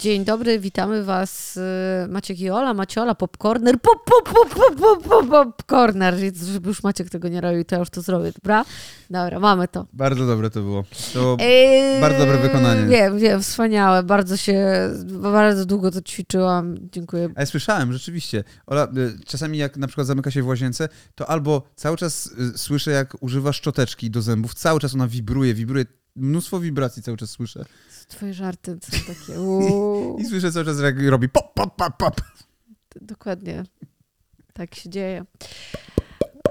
Dzień dobry, witamy Was. y, Maciek i Ola, Maciola, Popcorner, pop, pop, pop, pop, pop, pop, popcorner. Żeby już Maciek tego nie robił, to ja już to zrobię, dobra? Dobra, mamy to. Bardzo dobre to było. To Eee, bardzo dobre wykonanie. Wiem, wiem, wspaniałe. Bardzo się, bardzo długo to ćwiczyłam. Dziękuję. A ja słyszałem, rzeczywiście. Ola, y, czasami jak na przykład zamyka się w łazience, to albo cały czas y, słyszę, jak używa szczoteczki do zębów, cały czas ona wibruje, wibruje, mnóstwo wibracji cały czas słyszę. Twoje żarty są takie... uuu. I słyszę cały czas, jak robi pop, pop, pop, pop. Dokładnie. Tak się dzieje.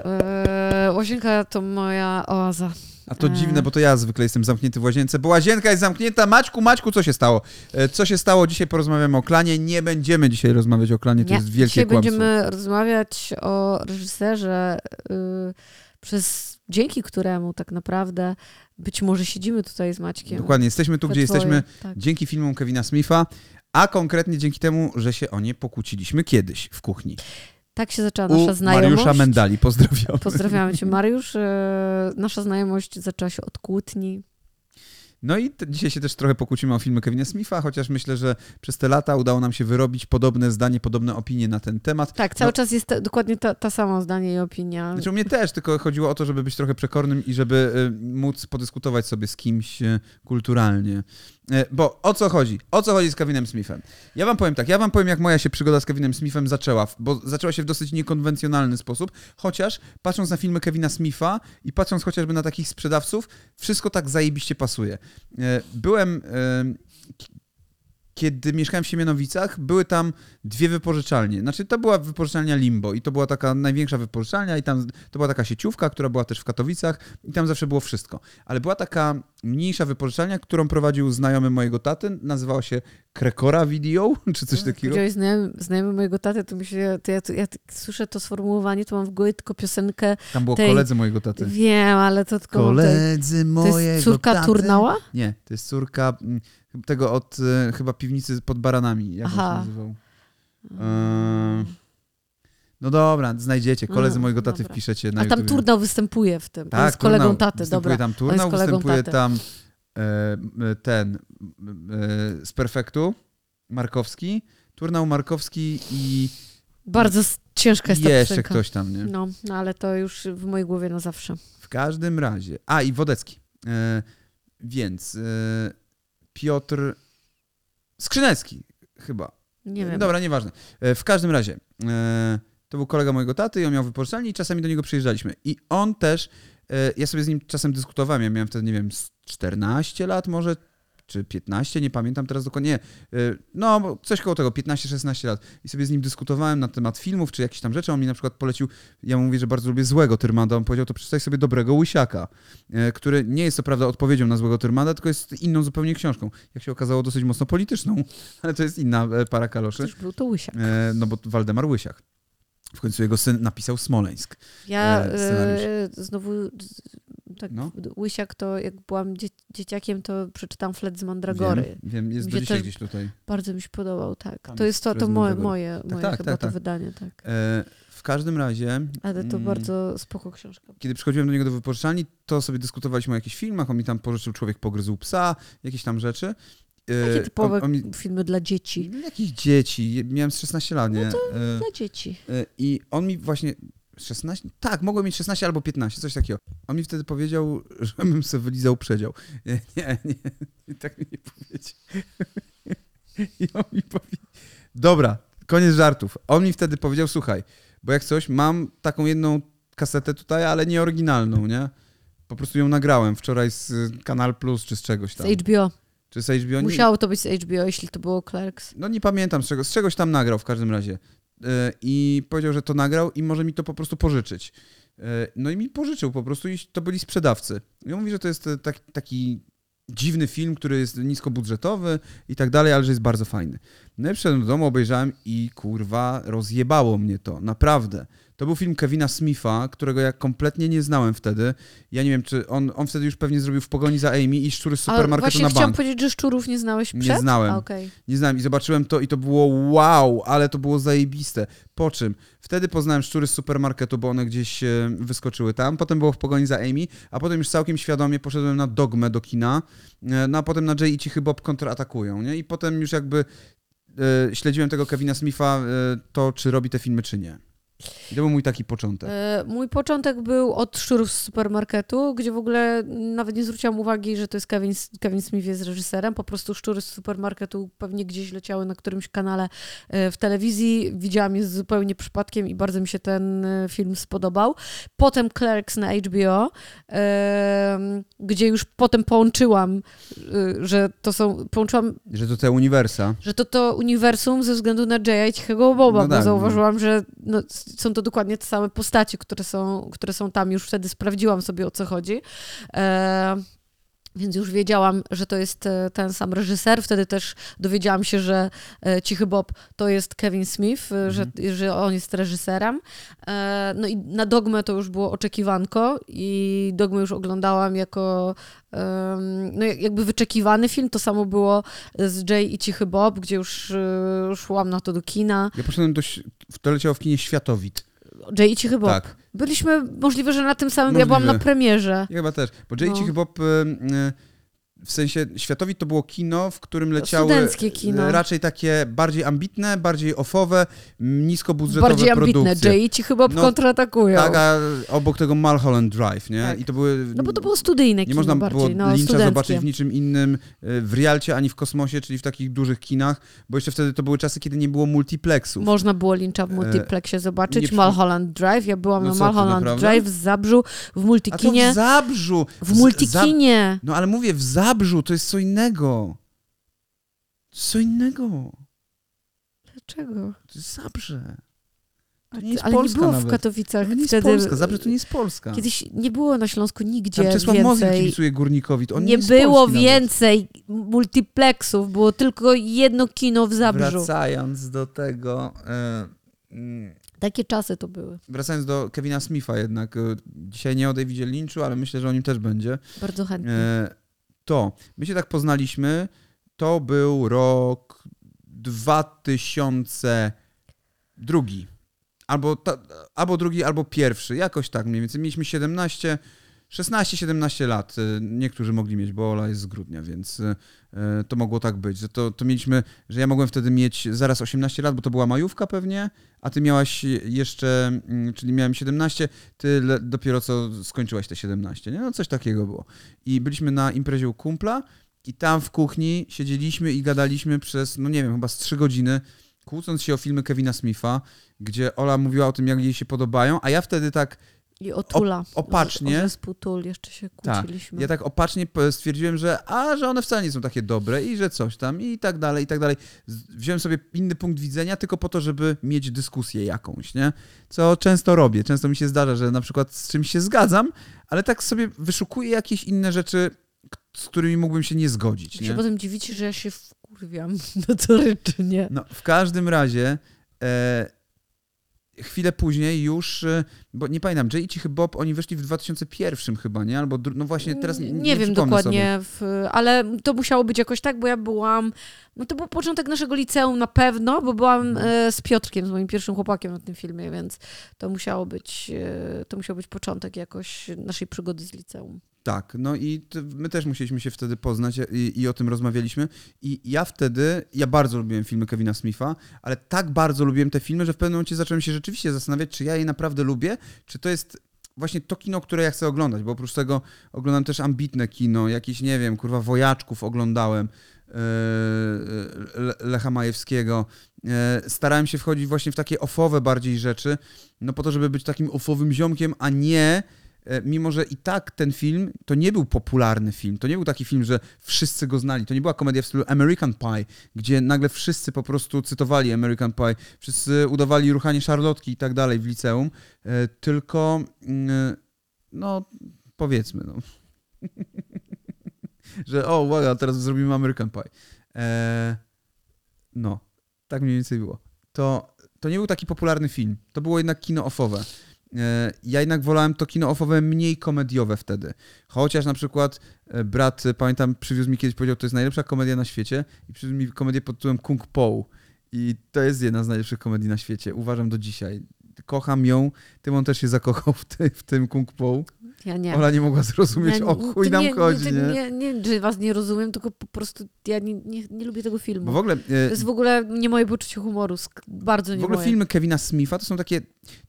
Eee, łazienka to moja oaza. A to E. dziwne, bo to ja zwykle jestem zamknięty w łazience, bo łazienka jest zamknięta. Maćku, Maćku, co się stało? E, Co się stało? Dzisiaj porozmawiamy o klanie. Nie będziemy dzisiaj rozmawiać o klanie, to Nie, jest wielkie Dzisiaj kłamstwo. będziemy rozmawiać o reżyserze, y, przez, dzięki któremu tak naprawdę być może siedzimy tutaj z Maćkiem. Dokładnie, jesteśmy tu, gdzie dwoje, jesteśmy Tak. dzięki filmom Kevina Smitha, a konkretnie dzięki temu, że się o nie pokłóciliśmy kiedyś w kuchni. tak się zaczęła nasza U znajomość. Mariusza Mendali, pozdrawiam. Pozdrawiamy cię, Mariusz. E, Nasza znajomość zaczęła się od kłótni. No i dzisiaj się też trochę pokłócimy o filmy Kevina Smitha, chociaż myślę, że przez te lata udało nam się wyrobić podobne zdanie, podobne opinie na ten temat. Tak, cały No. czas jest ta, dokładnie ta, ta sama zdanie i opinia. Znaczy u mnie też, tylko chodziło o to, żeby być trochę przekornym i żeby y, móc podyskutować sobie z kimś y, kulturalnie. Y, Bo o co chodzi? O co chodzi z Kevinem Smithem? Ja wam powiem tak, ja wam powiem, jak moja się przygoda z Kevinem Smithem zaczęła, bo zaczęła się w dosyć niekonwencjonalny sposób, chociaż patrząc na filmy Kevina Smitha i patrząc chociażby na takich sprzedawców, wszystko tak zajebiście pasuje. Y, Byłem... kiedy mieszkałem w Siemianowicach, były tam dwie wypożyczalnie. Znaczy, to była wypożyczalnia Limbo i to była taka największa wypożyczalnia i tam to była taka sieciówka, która była też w Katowicach i tam zawsze było wszystko. Ale była taka mniejsza wypożyczalnia, którą prowadził znajomy mojego taty, nazywała się Krekora Video, czy coś takiego. Powiedziałeś znajomy, znajomy mojego taty, to myślę, to ja, to ja tak słyszę to sformułowanie, to mam w głowie tylko piosenkę. Tam było tej- koledzy mojego taty. Wiem, ale to tylko... Koledzy To mojego jest córka taty. Turnała? Nie, to jest córka mm, tego od e, chyba piwnicy pod baranami, jak on Aha. się nazywał. Eee, No dobra, znajdziecie. Koledzy No, mojego taty dobra. wpiszecie na A tam YouTubie. Turnał występuje w tym. Tak, jest kolegą Turnał taty, występuje dobra. tam Turnał, kolegą występuje taty. tam e, e, ten e, z Perfektu, Markowski, Turnał Markowski i Bardzo ciężka jest ta jeszcze piosenka. ktoś tam, nie? No, no, ale to już w mojej głowie na zawsze. W każdym razie. A, i Wodecki. E, więc e, Piotr Skrzynecki chyba. Nie wiem. Dobra, nieważne. E, W każdym razie, e, to był kolega mojego taty i on miał wypożyczalnię i czasami do niego przyjeżdżaliśmy. I on też, e, ja sobie z nim czasem dyskutowałem, ja miałem wtedy, nie wiem, z 14 lat może, czy 15, nie pamiętam teraz dokładnie. Nie, e, No, coś koło tego, 15-16 lat. I sobie z nim dyskutowałem na temat filmów, czy jakichś tam rzeczy. On mi na przykład polecił, ja mu mówię, że bardzo lubię złego Tyrmanda. On powiedział, to przeczytaj sobie dobrego Łysiaka, e, który nie jest co prawda odpowiedzią na złego Tyrmanda, tylko jest inną zupełnie książką. Jak się okazało, dosyć mocno polityczną, ale to jest inna e, para kaloszy. Też był to łysiak. E, no bo Waldemar Łysiak. W końcu jego syn napisał Smoleńsk. Ja e, e, znowu tak No. łysiak to jak byłam dzie dzieciakiem, to przeczytałam Flet z Mandragory. Wiem, wiem jest do dzisiaj gdzieś tutaj. Bardzo mi się podobał, tak. Tam to jest to, to z moje, Mandragory. moje, moje tak, chyba tak, to tak. wydanie, tak. E, w każdym razie, Ale to mm, bardzo spoko książka. kiedy przychodziłem do niego do wypożyczalni, to sobie dyskutowaliśmy o jakichś filmach. On mi tam pożyczył Człowiek pogryzł psa, jakieś tam rzeczy. E, Takie typowe on, on mi, filmy dla dzieci. Jakich dzieci? Miałem z 16 lat, nie? E, Dla dzieci. E, I on mi właśnie. 16? Tak, mogłem mieć 16 albo 15, coś takiego. On mi wtedy powiedział, żebym sobie wylizał przedział. Nie, nie, nie, tak mi nie powiedział. I on mi powiedział. Dobra, koniec żartów. On mi wtedy powiedział, słuchaj, bo jak coś, mam taką jedną kasetę tutaj, ale nie oryginalną, nie? Po prostu ją nagrałem wczoraj z Kanal Plus czy z czegoś Z tam. HBO. Czy z HBO? Musiało to być z HBO, jeśli to było Clerks. no nie pamiętam z czego, z czegoś tam nagrał w każdym razie. Yy, I powiedział, że to nagrał i może mi to po prostu pożyczyć. Yy, No i mi pożyczył po prostu i to byli sprzedawcy. I on mówi, że to jest e, tak, taki dziwny film, który jest niskobudżetowy i tak dalej, ale że jest bardzo fajny. No i przyszedłem do domu, obejrzałem i kurwa, rozjebało mnie to, naprawdę. To był film Kevina Smitha, którego ja kompletnie nie znałem wtedy. Ja nie wiem, czy on, on wtedy już pewnie zrobił w pogoni za Amy i szczury z supermarketu właśnie na chciałam bank. powiedzieć, że szczurów nie znałeś Nie przed? znałem. A, okej. Nie znałem i zobaczyłem to i to było wow, ale to było zajebiste. Po czym wtedy poznałem szczury z supermarketu, bo one gdzieś e, wyskoczyły tam. Potem było w pogoni za Amy, a potem już całkiem świadomie poszedłem na Dogmę do kina, e, no a potem na Jay i Cichy Bob kontratakują, nie? I potem już jakby śledziłem tego Kevina Smitha, e, to czy robi te filmy, czy nie. I to był mój taki początek. E, Mój początek był od szczurów z supermarketu, gdzie w ogóle nawet nie zwróciłam uwagi, że to jest Kevin, Kevin Smith jest reżyserem. Po prostu szczury z supermarketu pewnie gdzieś leciały na którymś kanale e, w telewizji. Widziałam je zupełnie przypadkiem i bardzo mi się ten e, film spodobał. Potem Clerks na HBO, gdzie już potem połączyłam, że to są, połączyłam Że to te uniwersa. że to to uniwersum ze względu na Jaya i Cichego Boba, No bo tak, zauważyłam, że no, są to dokładnie te same postacie, które są, które są tam. Już wtedy sprawdziłam sobie, o co chodzi. E, więc już wiedziałam, że to jest e, ten sam reżyser. Wtedy też dowiedziałam się, że e, Cichy Bob to jest Kevin Smith, e, że, że on jest reżyserem. No i na Dogmę to już było oczekiwanko i Dogmę już oglądałam jako no jak- jakby wyczekiwany film. To samo było z Jay i Cichy Bob, gdzie już szłam na to do kina. Ja poszedłem do... To leciało w kinie Światowit. Jay i Cichy Bob. Tak. Byliśmy możliwe, że na tym samym, ja byłam na Możliwe. premierze. Ja chyba też. Bo Jay No. Cichy Bob... y, y, W sensie światowi to było kino, w którym leciały y, raczej takie bardziej ambitne, bardziej ofowe, niskobudżetowe Bardziej ambitne. produkcje. Jay i Cichy Bob No, kontratakują. Tak, a obok tego Mulholland Drive, nie? Tak. I to były... No bo to było studyjne Nie kino można bardziej, było no, Lyncha zobaczyć w niczym innym, y, w Rialcie ani w Kosmosie, czyli w takich dużych kinach, bo jeszcze wtedy to były czasy, kiedy nie było multiplexów. Można było Lyncha w multiplexie zobaczyć. nie Mulholland Drive. Ja byłam No na Mulholland? Drive w Zabrzu, w A to multikinie. w Zabrzu! W multikinie. No ale mówię, w Zabrzu to jest co innego. Co innego. Dlaczego? To jest Zabrze. To nie jest Ale Polska nie było nawet. w Katowicach To nie jest wtedy. Polska. Zabrze to nie jest Polska. Kiedyś nie było na Śląsku nigdzie Tam Czesław więcej. kibicuje Górnikowi. To on Nie z było Polski nawet. więcej multiplexów, było tylko jedno kino w Zabrzu. Wracając do tego... e, mm, Takie czasy to były. Wracając do Kevina Smitha jednak. e, Dzisiaj nie o Davidzie Lynchu, ale myślę, że o nim też będzie. Bardzo chętnie. E, To, my się tak poznaliśmy, to był rok 2002. Albo, ta, albo drugi, albo pierwszy, jakoś tak mniej więcej. Mieliśmy 17, 16-17 lat. E, Niektórzy mogli mieć, bo Ola jest z grudnia, więc e, e, to mogło tak być. Że to, to mieliśmy, że ja mogłem wtedy mieć zaraz 18 lat, bo to była majówka pewnie, a ty miałaś jeszcze, mm, czyli miałem 17, ty dopiero co skończyłaś te 17, nie? No coś takiego było. I byliśmy na imprezie u kumpla i tam w kuchni siedzieliśmy i gadaliśmy przez, no nie wiem, chyba z 3 godziny, kłócąc się o filmy Kevina Smitha, gdzie Ola mówiła o tym, jak jej się podobają, a ja wtedy tak I o Tula. opacznie. O, o zespół jeszcze się Tak. kłóciliśmy. Ja tak opacznie stwierdziłem, że a, że one wcale nie są takie dobre i że coś tam i tak dalej, i tak dalej. Z- Wziąłem sobie inny punkt widzenia tylko po to, żeby mieć dyskusję jakąś, nie? Co często robię. Często mi się zdarza, że na przykład z czymś się zgadzam, ale tak sobie wyszukuję jakieś inne rzeczy, z którymi mógłbym się nie zgodzić, Wy się nie? potem dziwicie, że ja się wkurwiam notorycznie. No, w każdym razie e, chwilę później już, e, bo nie pamiętam, Cichy Bob, oni wyszli w 2001 chyba, nie? Albo, no właśnie teraz nie, nie, nie wiem dokładnie, w, ale to musiało być jakoś tak, bo ja byłam. No to był początek naszego liceum na pewno, bo byłam Mhm. e, z Piotrkiem, z moim pierwszym chłopakiem na tym filmie, więc to musiało być, e, to musiał być początek jakoś naszej przygody z liceum. Tak, no i my też musieliśmy się wtedy poznać i, i o tym rozmawialiśmy. I ja wtedy, ja bardzo lubiłem filmy Kevina Smitha, ale tak bardzo lubiłem te filmy, że w pewnym momencie zacząłem się rzeczywiście zastanawiać, czy ja je naprawdę lubię, czy to jest właśnie to kino, które ja chcę oglądać, bo oprócz tego oglądam też ambitne kino, jakieś, nie wiem, kurwa, Wojaczków oglądałem, yy, Le- Lecha Majewskiego. Yy, Starałem się wchodzić właśnie w takie ofowe bardziej rzeczy, no po to, żeby być takim ofowym ziomkiem, a nie e, mimo że i tak ten film to nie był popularny film, to nie był taki film, że wszyscy go znali, to nie była komedia w stylu American Pie, gdzie nagle wszyscy po prostu cytowali American Pie, wszyscy udawali ruchanie szarlotki i tak dalej w liceum, e, tylko mm, no powiedzmy, no. że o, uwaga, teraz zrobimy American Pie. E, no. tak mniej więcej było. To, to nie był taki popularny film. To było jednak kino offowe. E, ja jednak wolałem to kino offowe mniej komediowe wtedy. Chociaż na przykład e, brat, e, pamiętam, przywiózł mi kiedyś, powiedział, to jest najlepsza komedia na świecie i przywiózł mi komedię pod tytułem Kung Po. I to jest jedna z najlepszych komedii na świecie. Uważam do dzisiaj. Kocham ją. Tymon też się zakochał w, ty, w tym Kung Po. Ja nie. Ola nie mogła zrozumieć, Ja- o chuj nam nie, chodzi, nie, nie? nie, nie, że was nie rozumiem, tylko po prostu ja nie, nie, nie lubię tego filmu. Bo w ogóle... To e, jest w ogóle nie moje poczucie humoru, bardzo nie W ogóle moje. filmy Kevina Smitha to są takie,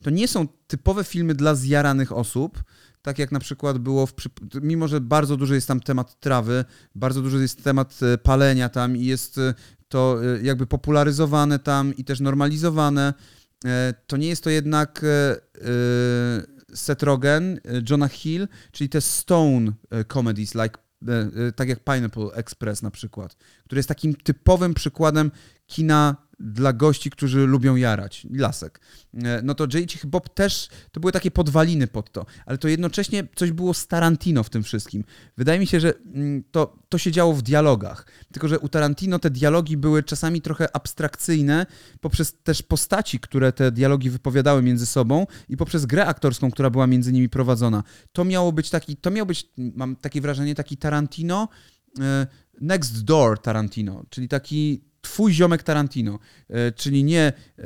to nie są typowe filmy dla zjaranych osób, tak jak na przykład było, w, mimo że bardzo dużo jest tam temat trawy, bardzo dużo jest temat e, palenia tam i jest e, to jakby popularyzowane tam i też normalizowane, to nie jest to jednak e, e, Seth Rogen, e, Jonah Hill, czyli te stone e, comedies, like, e, e, tak jak Pineapple Express na przykład, który jest takim typowym przykładem kina dla gości, którzy lubią jarać. Lasek. E, No to J.H. Bob też, to były takie podwaliny pod to, ale to jednocześnie coś było z Tarantino w tym wszystkim. Wydaje mi się, że mm, to, to się działo w dialogach, tylko że u Tarantino te dialogi były czasami trochę abstrakcyjne poprzez też postaci, które te dialogi wypowiadały między sobą i poprzez grę aktorską, która była między nimi prowadzona. To miało być taki, to miał być, mam takie wrażenie, taki Tarantino, e, next door Tarantino, czyli taki twój ziomek Tarantino, e, czyli nie e,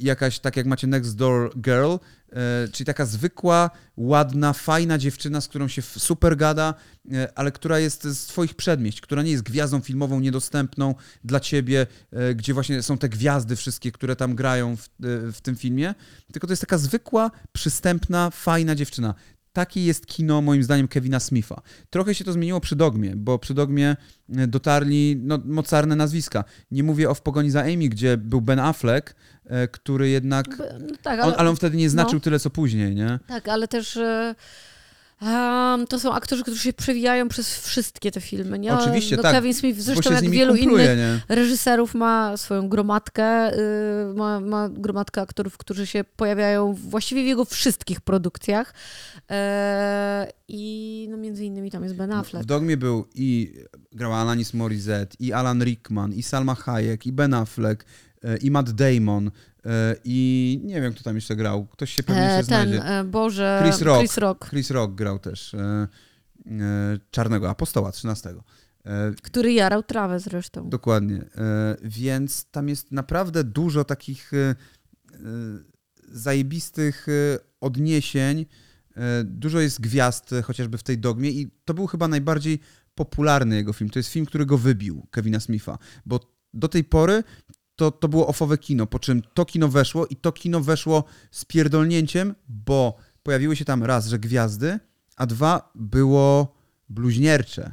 jakaś, tak jak macie Next Door Girl, e, czyli taka zwykła, ładna, fajna dziewczyna, z którą się super gada, ale która jest z twoich przedmieść, która nie jest gwiazdą filmową niedostępną dla ciebie, gdzie właśnie są te gwiazdy wszystkie, które tam grają w, w tym filmie, tylko to jest taka zwykła, przystępna, fajna dziewczyna. Takie jest kino, moim zdaniem, Kevina Smitha. Trochę się to zmieniło przy Dogmie, bo przy Dogmie e, dotarli no, mocarne nazwiska. Nie mówię o W pogoni za Amy, gdzie był Ben Affleck, e, który jednak... No tak, On, ale, ale on wtedy nie znaczył no. tyle, co później, nie? tak, ale też e, em, to są aktorzy, którzy się przewijają przez wszystkie te filmy. Nie? Oczywiście, no, tak, Kevin Smith zresztą jak wielu kumpluje, innych nie? reżyserów ma swoją gromadkę, y, ma, ma gromadkę aktorów, którzy się pojawiają właściwie w jego wszystkich produkcjach. E, I no między innymi tam jest Ben Affleck. W Dogmie był i grał Alanis Morissette, i Alan Rickman, i Salma Hayek, i Ben Affleck, e, i Matt Damon, i nie wiem, kto tam jeszcze grał. Ktoś się pewnie E, jeszcze ten, znajdzie. e, Boże, Chris Rock. Chris Rock, Chris Rock grał też e, e, Czarnego Apostoła 13. E, który jarał trawę zresztą. Dokładnie. E, Więc tam jest naprawdę dużo takich e, e, zajebistych e, odniesień. E, Dużo jest gwiazd, e, chociażby w tej dogmie, i to był chyba najbardziej popularny jego film. To jest film, który go wybił, Kevina Smitha, bo do tej pory to, to było ofowe kino, po czym to kino weszło i to kino weszło z pierdolnięciem, bo pojawiły się tam raz, że gwiazdy, a dwa było bluźniercze.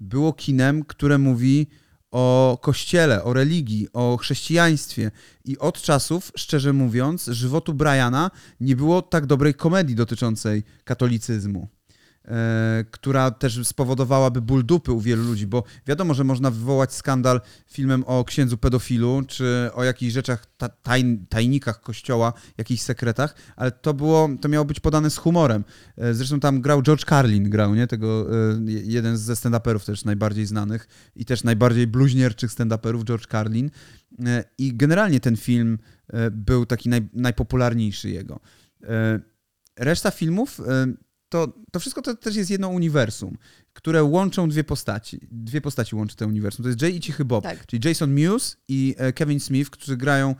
Było kinem, które mówi o kościele, o religii, o chrześcijaństwie. I od czasów, szczerze mówiąc, żywotu Briana nie było tak dobrej komedii dotyczącej katolicyzmu. E, która też spowodowałaby ból dupy u wielu ludzi, bo wiadomo, że można wywołać skandal filmem o księdzu pedofilu, czy o jakichś rzeczach, ta, tajn, tajnikach kościoła, jakichś sekretach, ale to było, to miało być podane z humorem. E, Zresztą tam grał George Carlin, grał, nie? Tego, e, jeden ze stand-uperów też najbardziej znanych i też najbardziej bluźnierczych stand-uperów, George Carlin. I generalnie ten film był taki naj, najpopularniejszy jego. Reszta filmów to, to wszystko to też jest jedno uniwersum, które łączą dwie postaci. Dwie postaci łączy to uniwersum. To jest Jay i Cichy Bob, Tak. czyli Jason Mewes i e, Kevin Smith, którzy grają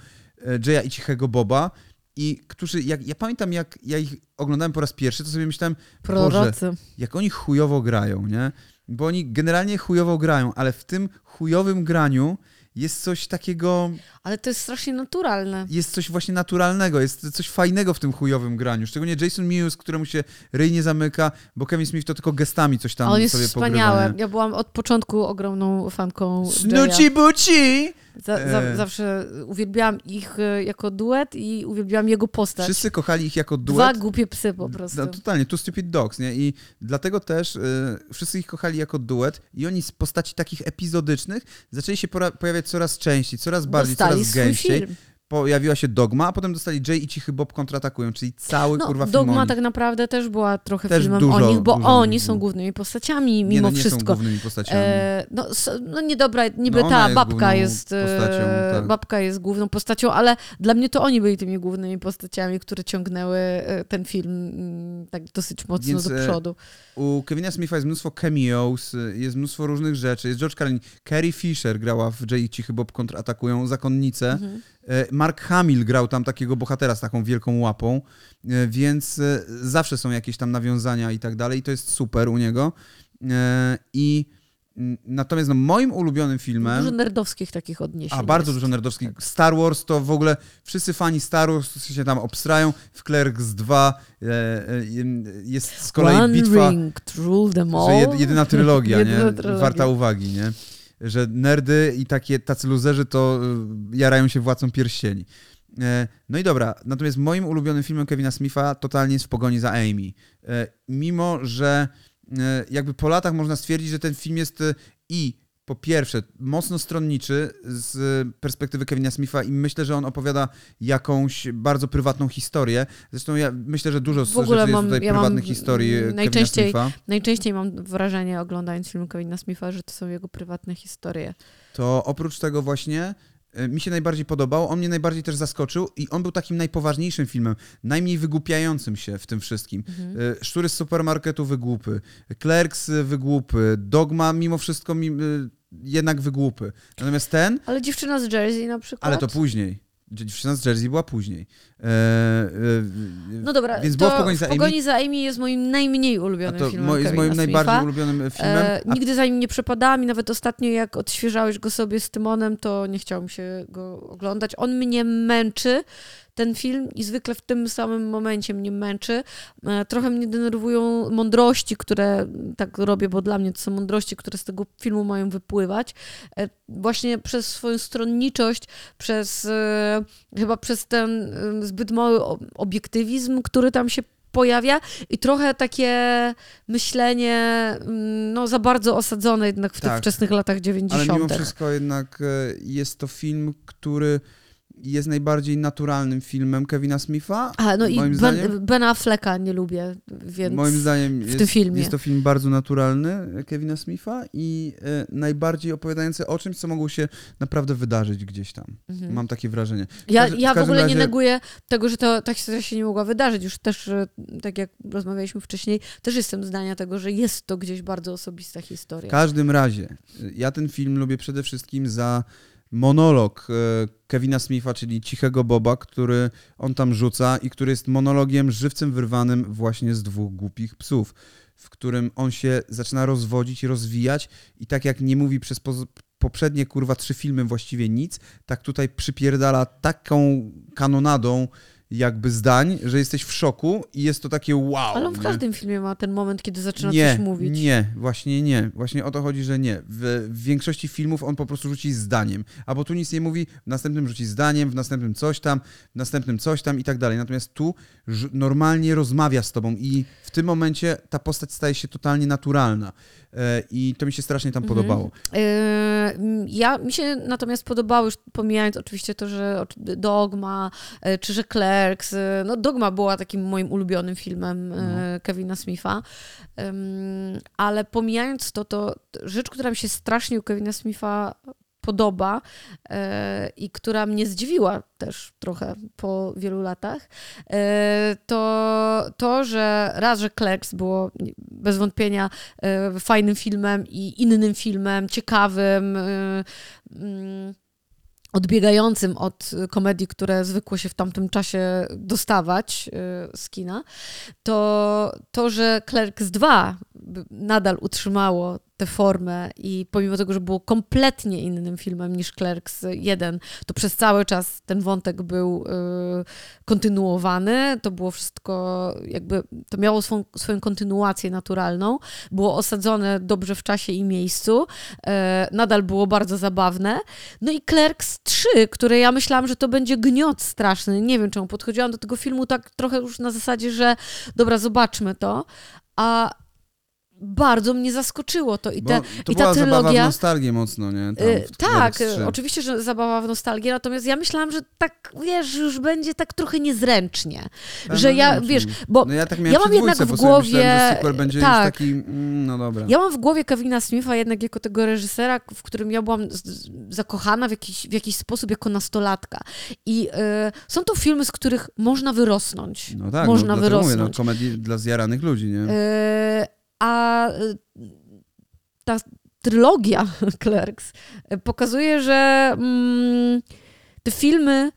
e, Jaya i Cichego Boba i którzy, jak, ja pamiętam jak ja ich oglądałem po raz pierwszy, to sobie myślałem, Boże, Prorocy. jak oni chujowo grają, nie? Bo oni generalnie chujowo grają, ale w tym chujowym graniu jest coś takiego, Ale to jest strasznie naturalne. jest coś właśnie naturalnego, jest coś fajnego w tym chujowym graniu. Szczególnie Jason Mewes, któremu się ryj nie zamyka, bo Kevin Smith to tylko gestami coś tam on jest sobie wspaniały. pogrywa. Ja byłam od początku ogromną fanką. Snuci buci! Za, za, E. Zawsze uwielbiałam ich e, jako duet i uwielbiałam jego postać. Wszyscy kochali ich jako Dwa duet. głupie psy po prostu. No, totalnie, Two Stupid Dogs, nie? I dlatego też y, wszyscy ich kochali jako duet i oni z postaci takich epizodycznych zaczęli się pojawiać coraz częściej, coraz bardziej, Dostali coraz swój gęściej. film. Pojawiła się Dogma, a potem dostali Jay i Cichy Bob kontratakują, czyli cały No, kurwa film Dogma oni. tak naprawdę też była trochę Też filmem dużo- o nich, bo oni są głównymi postaciami nie, mimo no, nie są wszystko. głównymi postaciami. E, no, no nie dobra, niby No ta jest babka jest, e, postacią, tak. babka jest główną postacią, ale dla mnie to oni byli tymi głównymi postaciami, które ciągnęły e, ten film mm, tak dosyć mocno Więc, do e, przodu. U Kevina Smitha jest mnóstwo cameos, jest mnóstwo różnych rzeczy. Jest George Carlin. Carrie Fisher grała w Jay i Cichy Bob kontratakują zakonnice. Mhm. E, Mark Hamill grał tam takiego bohatera z taką wielką łapą, e, więc e, zawsze są jakieś tam nawiązania i tak dalej i to jest super u niego. I mm, natomiast no, moim ulubionym filmem... Dużo nerdowskich takich odniesień A bardzo jest. dużo nerdowskich. Star Wars to w ogóle wszyscy fani Star Wars się tam obstrają. W Clerks 2 e, e, jest z kolei One bitwa, ring them że all. jed, jedyna trylogia, Jedyna nie? trylogia. Warta uwagi, nie? Że nerdy i takie tacy luzerzy to y, jarają się Władcą Pierścieni. E, No i dobra, natomiast moim ulubionym filmem Kevina Smitha totalnie jest W pogoni za Amy. E, Mimo, że e, jakby po latach można stwierdzić, że ten film jest i po pierwsze mocno stronniczy z perspektywy Kevina Smitha i myślę, że on opowiada jakąś bardzo prywatną historię. Zresztą ja myślę, że dużo W ogóle mam- tutaj ja mam prywatnych historii e, najczęściej- Kevina Smitha. Najczęściej mam wrażenie, oglądając film Kevina Smitha, że to są jego prywatne historie. to oprócz tego właśnie y, mi się najbardziej podobał, on mnie najbardziej też zaskoczył i on był takim najpoważniejszym filmem, najmniej wygłupiającym się w tym wszystkim. Mhm. Y, Szczury z supermarketu wygłupy, Clerks wygłupy, Dogma mimo wszystko mi, y, jednak wygłupy. Natomiast ten, Ale dziewczyna z Jersey na przykład. ale to później. Dziewczyna z Jersey była później. E, e, No dobra, więc to była w pogoni za w pogoni Amy. za Amy jest moim najmniej ulubionym to filmem mo- jest moim Smitha. najbardziej ulubionym filmem. E, nigdy za nim nie przepadałam i nawet ostatnio jak odświeżałeś go sobie z Tymonem, to nie chciało mi się go oglądać. On mnie męczy, ten film i zwykle w tym samym momencie mnie męczy. E, Trochę mnie denerwują mądrości, które tak robię, bo dla mnie to są mądrości, które z tego filmu mają wypływać. E, Właśnie przez swoją stronniczość, przez e, chyba przez ten zbyt mały obiektywizm, który tam się pojawia i trochę takie myślenie mm, no, za bardzo osadzone jednak w tych Tak. wczesnych latach 90. Ale mimo wszystko jednak jest to film, który jest najbardziej naturalnym filmem Kevina Smitha. A, no i ben, zdaniem. Ben Afflecka nie lubię, więc Moim zdaniem w jest, tym filmie. jest to film bardzo naturalny e, Kevina Smitha i e, najbardziej opowiadający o czymś, co mogło się naprawdę wydarzyć gdzieś tam. Mhm. Mam takie wrażenie. W Ja, w ja w każdym ogóle razie- nie neguję tego, że to, ta historia się nie mogła wydarzyć. Już też, e, tak jak rozmawialiśmy wcześniej, też jestem zdania tego, że jest to gdzieś bardzo osobista W historia. każdym razie, ja ten film lubię przede wszystkim za monolog e, Kevina Smitha, czyli Cichego Boba, który on tam rzuca i który jest monologiem żywcem wyrwanym właśnie z dwóch głupich psów, w którym on się zaczyna rozwodzić i rozwijać i tak jak nie mówi przez poprzednie kurwa trzy filmy właściwie nic, tak tutaj przypierdala taką kanonadą jakby zdań, że jesteś w szoku i jest to takie wow. Ale on w nie? każdym filmie ma ten moment, kiedy zaczyna nie, coś mówić. Nie, właśnie nie. Właśnie o to chodzi, że nie. W, w większości filmów on po prostu rzuci zdaniem. Albo tu nic nie mówi, w następnym rzuci zdaniem, w następnym coś tam, w następnym coś tam i tak dalej. Natomiast tu normalnie rozmawia z tobą i tym momencie ta postać staje się totalnie naturalna. E, I to mi się strasznie tam Mhm. podobało. E, m, Ja, mi się natomiast podobało, już pomijając oczywiście to, że Dogma, e, czy że Clerks, no Dogma była takim moim ulubionym filmem e, Kevina Smitha, ale pomijając to, to rzecz, która mi się strasznie u Kevina Smitha podoba e, i która mnie zdziwiła też trochę po wielu latach, e, to to, że raz, że Clerks było bez wątpienia e, fajnym filmem i innym filmem, ciekawym, mm, odbiegającym od komedii, które zwykło się w tamtym czasie dostawać z kina, to to, że Clerks 2 b- nadal utrzymało tę formę i pomimo tego, że było kompletnie innym filmem niż Clerks 1, to przez cały czas ten wątek był y, kontynuowany, to było wszystko jakby, to miało swą, swoją kontynuację naturalną, było osadzone dobrze w czasie i miejscu, e, nadal było bardzo zabawne. No i Clerks 3, które ja myślałam, że to będzie gniot straszny, nie wiem czemu, podchodziłam do tego filmu tak trochę już na zasadzie, że dobra, zobaczmy to, a bardzo mnie zaskoczyło to. I, te, to i była ta zabawa w trylogia. nostalgię mocno, nie? Tam, Y, tak, Clerks 3. oczywiście, że zabawa w nostalgię, natomiast ja myślałam, że tak, wiesz, już będzie tak trochę niezręcznie. Tak, że no ja, wiem, o czym wiesz, bo No ja tak ja mam jednak w myślałem, głowie- sequel będzie tak. już taki, mm, no dobra. Ja mam w głowie Kevina Smitha jednak jako tego reżysera, w którym ja byłam zakochana w jakiś, w jakiś sposób jako nastolatka. I y, są to filmy, z których można wyrosnąć. No tak, można no, dlatego mówię, no, wyrosnąć. komedii dla zjaranych ludzi, nie? Y, a y, ta trylogia Clerks pokazuje, że mm, te filmy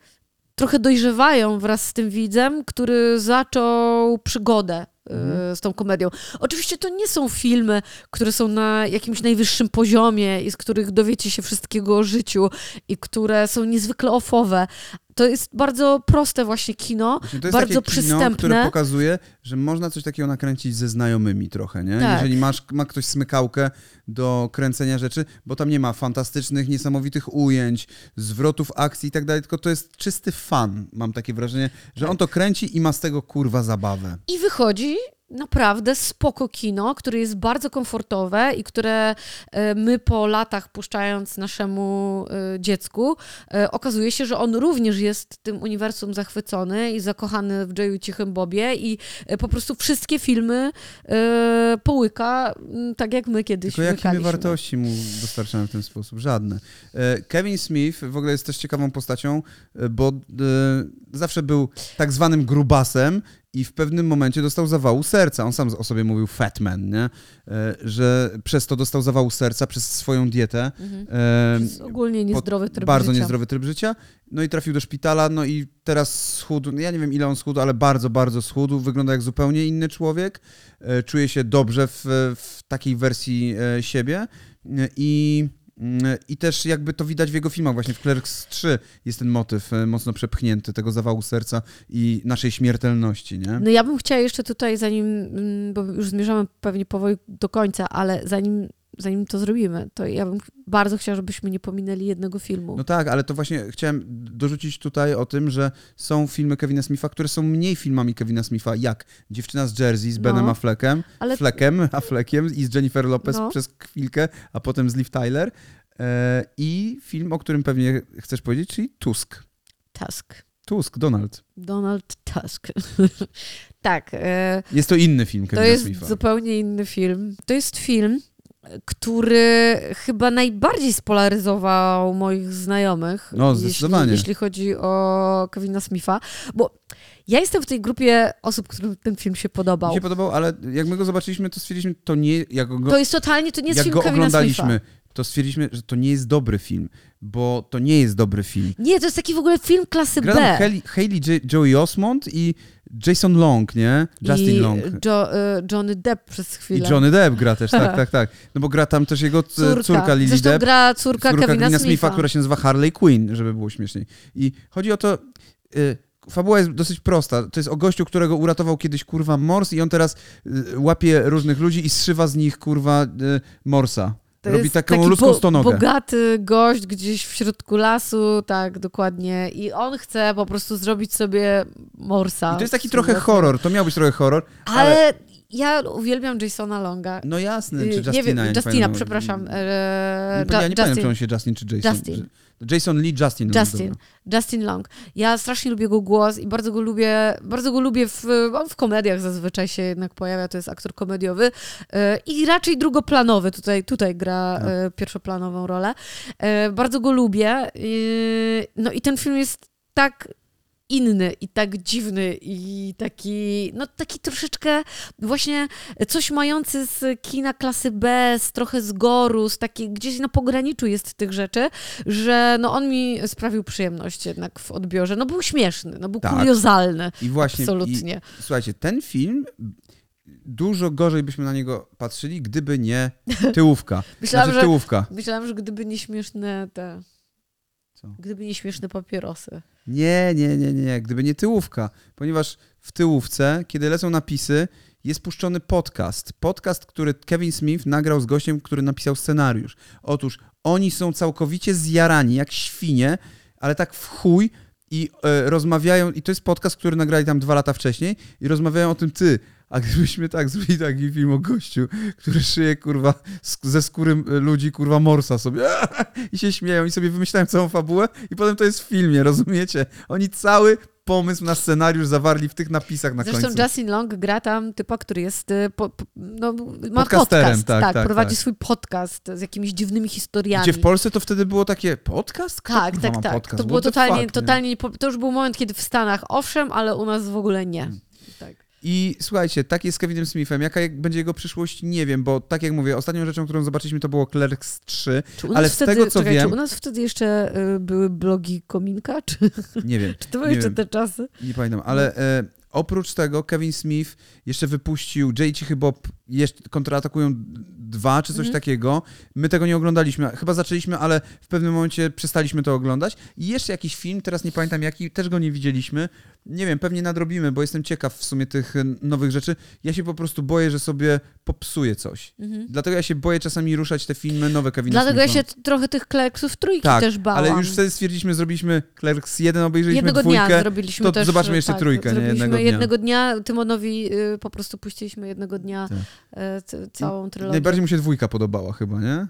trochę dojrzewają wraz z tym widzem, który zaczął przygodę y, Mhm. z tą komedią. Oczywiście to nie są filmy, które są na jakimś najwyższym poziomie i z których dowiecie się wszystkiego o życiu i które są niezwykle ofowe. To jest bardzo proste właśnie kino, Właśnie to jest bardzo takie kino, przystępne. które pokazuje, że można coś takiego nakręcić ze znajomymi trochę, nie? Tak. Jeżeli masz, ma ktoś smykałkę do kręcenia rzeczy, bo tam nie ma fantastycznych, niesamowitych ujęć, zwrotów akcji i tak dalej, tylko to jest czysty fan, mam takie wrażenie, że on to kręci i ma z tego kurwa zabawę. I wychodzi naprawdę spoko kino, które jest bardzo komfortowe i które e, my po latach puszczając naszemu e, dziecku, e, okazuje się, że on również jest tym uniwersum zachwycony i zakochany w Jayu Cichym Bobie i po prostu wszystkie filmy połyka, tak jak my kiedyś Tylko jakie wartości mu dostarczamy w ten sposób? Żadne. Kevin Smith w ogóle jest też ciekawą postacią, bo zawsze był tak zwanym grubasem i w pewnym momencie dostał zawału serca. On sam o sobie mówił fat man, nie? E, że przez to dostał zawału serca, przez swoją dietę. Mhm. E, ogólnie niezdrowy tryb bardzo życia. niezdrowy tryb życia. No i trafił do szpitala, no i teraz schudł, ja nie wiem ile on schudł, ale bardzo, bardzo schudł. Wygląda jak zupełnie inny człowiek. E, Czuje się dobrze w, w takiej wersji e, siebie E, i, i też jakby to widać w jego filmach. Właśnie w Clerks 3 jest ten motyw e, mocno przepchnięty tego zawału serca i naszej śmiertelności, nie? No ja bym chciała jeszcze tutaj, zanim, mm, bo już zmierzamy pewnie powoli do końca, ale zanim, zanim to zrobimy, to ja bym bardzo chciała, żebyśmy nie pominęli jednego filmu. No tak, ale to właśnie chciałem dorzucić tutaj o tym, że są filmy Kevina Smitha, które są mniej filmami Kevina Smitha, jak Dziewczyna z Jersey z Benem No, Affleckiem, ale Fleckiem, Affleckiem i z Jennifer Lopez No. przez chwilkę, a potem z Liv Tyler. E, I film, o którym pewnie chcesz powiedzieć, czyli Tusk. Tusk. Tusk, Donald. Donald Tusk. tak, e, Jest to inny film to Kevina jest Smitha. zupełnie inny film. To jest film, który chyba najbardziej spolaryzował moich znajomych. No, zdecydowanie. Jeśli, jeśli chodzi o Kevina Smitha, bo ja jestem w tej grupie osób, którym ten film się podobał. Mi się podobał, ale jak my go zobaczyliśmy, to stwierdziliśmy, to nie, jak go, To jest totalnie, to nie jest jak film go Kevina oglądaliśmy, Smitha. to stwierdziliśmy, że to nie jest dobry film, bo to nie jest dobry film. Nie, to jest taki w ogóle film klasy Gra B. Hailey J- Joey Osmond i Jason Long, nie? Justin I Long. Jo, y, Johnny Depp przez I chwilę. Johnny Depp gra też, tak, tak, tak. No bo gra tam też jego córka. córka Lily Zresztą Depp, gra córka, córka Kevina, Smitha. Smitha, która się nazywa Harley Quinn, żeby było śmieszniej. I chodzi o to... Y, Fabuła jest dosyć prosta. To jest o gościu, którego uratował kiedyś kurwa Mors i on teraz y, łapie różnych ludzi i zszywa z nich kurwa y, Morsa. To Robi taką taki ludzką stonogę. bogaty gość gdzieś w środku lasu, tak, dokładnie. I on chce po prostu zrobić sobie morsa. I to jest taki trochę horror. To miał być trochę horror, ale... Ale ja uwielbiam Jasona Longa. No jasne, Y, czy Justina. nie wiem, ja Justina, przepraszam. E, ja nie pamiętam, czy on się Justin czy Jason. Justin. Jason Lee, Justin. no, Justin. dobra. Justin Long. Ja strasznie lubię go głos i bardzo go lubię, bardzo go lubię w, on w komediach zazwyczaj się jednak pojawia, to jest aktor komediowy e, i raczej drugoplanowy, tutaj, tutaj gra Tak. e, pierwszoplanową rolę. Bardzo go lubię. No i ten film jest tak inny i tak dziwny i taki, no taki troszeczkę właśnie coś mający z kina klasy B, z trochę z goru, z takiej, gdzieś na pograniczu jest tych rzeczy, że no on mi sprawił przyjemność jednak w odbiorze. No był śmieszny, no był Tak. kuriozalny. I właśnie. Absolutnie. I, słuchajcie, ten film. Dużo gorzej byśmy na niego patrzyli, gdyby nie tyłówka. Myślałam, znaczy że, tyłówka. myślałam, że gdyby nie śmieszne te... Co? Gdyby nie śmieszne papierosy. Nie, nie, nie, nie, gdyby nie tyłówka. Ponieważ w tyłówce, kiedy lecą napisy, jest puszczony podcast. Podcast, który Kevin Smith nagrał z gościem, który napisał scenariusz. Otóż oni są całkowicie zjarani, jak świnie, ale tak w chuj i e, rozmawiają, i to jest podcast, który nagrali tam dwa lata wcześniej, i rozmawiają o tym, ty, A gdybyśmy tak zrobili taki film o gościu, który szyje, kurwa, ze skóry y, ludzi, kurwa, morsa sobie i się śmieją i sobie wymyślają całą fabułę i potem to jest w filmie, rozumiecie? Oni cały pomysł na scenariusz zawarli w tych napisach na Zresztą końcu. Justin Long gra tam typa, który jest, y, po, po, no, ma podcast, tak, tak, prowadzi tak. swój podcast z jakimiś dziwnymi historiami. Gdzie w Polsce to wtedy było takie podcast? Kto, Tak, tak, tak. Podcast? To było totalnie, fuck, nie? totalnie, to już był moment, kiedy w Stanach owszem, ale u nas w ogóle nie. Hmm. Tak. I słuchajcie, tak jest z Kevinem Smithem. Jaka jak będzie jego przyszłość, nie wiem, bo tak jak mówię, ostatnią rzeczą, którą zobaczyliśmy, to było Clerks 3. Czy u nas Ale z wtedy, tego, co czekaj, wiem- Czy u nas wtedy jeszcze y, były blogi Kominka? Czy, Nie wiem, czy to były jeszcze wiem. te czasy? nie pamiętam, ale e, oprócz tego Kevin Smith jeszcze wypuścił J. Cichy Bob jeszcze kontratakują dwa czy coś Mhm. takiego. My tego nie oglądaliśmy. Chyba zaczęliśmy, ale w pewnym momencie przestaliśmy to oglądać. I jeszcze jakiś film, teraz nie pamiętam jaki, też go nie widzieliśmy. Nie wiem, pewnie nadrobimy, bo jestem ciekaw w sumie tych e, nowych rzeczy. Ja się po prostu boję, że sobie popsuję coś. Mhm. Dlatego ja się boję czasami ruszać te filmy nowe Kevina Dlatego ja Smitha. się t- trochę tych kleksów trójki Tak, też bałam. ale już wtedy stwierdziliśmy, zrobiliśmy Clerks 1, obejrzeliśmy Jednego dwójkę. dnia zrobiliśmy to też... zobaczmy jeszcze tak, trójkę, nie? Jednego dnia. jednego dnia. Tymonowi y, po prostu puściliśmy jednego dnia Tak. E, całą trylogię. Najbardziej mu się dwójka podobała chyba, nie?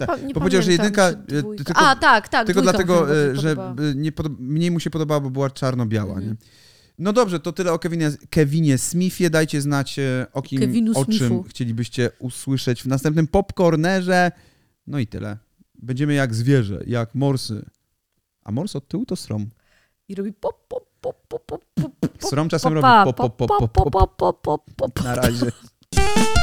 nie, pa, nie bo powiedział, że jedynka, e, tylko- A, tak, tak. Tylko dlatego, e, że podobała. e, nie podoba, mniej mu się podobała, bo była czarno-biała, Mhm. nie? No dobrze, to tyle o Kevinie, Kevinie Smithie. Dajcie znać e, o kim, Kevinu o czym chcielibyście usłyszeć w następnym popcornerze. No i tyle. Będziemy jak zwierzę, jak morsy. A mors od tyłu to srom. I robi pop, pop, pop, pop, pop, pop, Srom czasem robi pop, pop, pop, pop, pop, pop, pop, pop. Na razie. you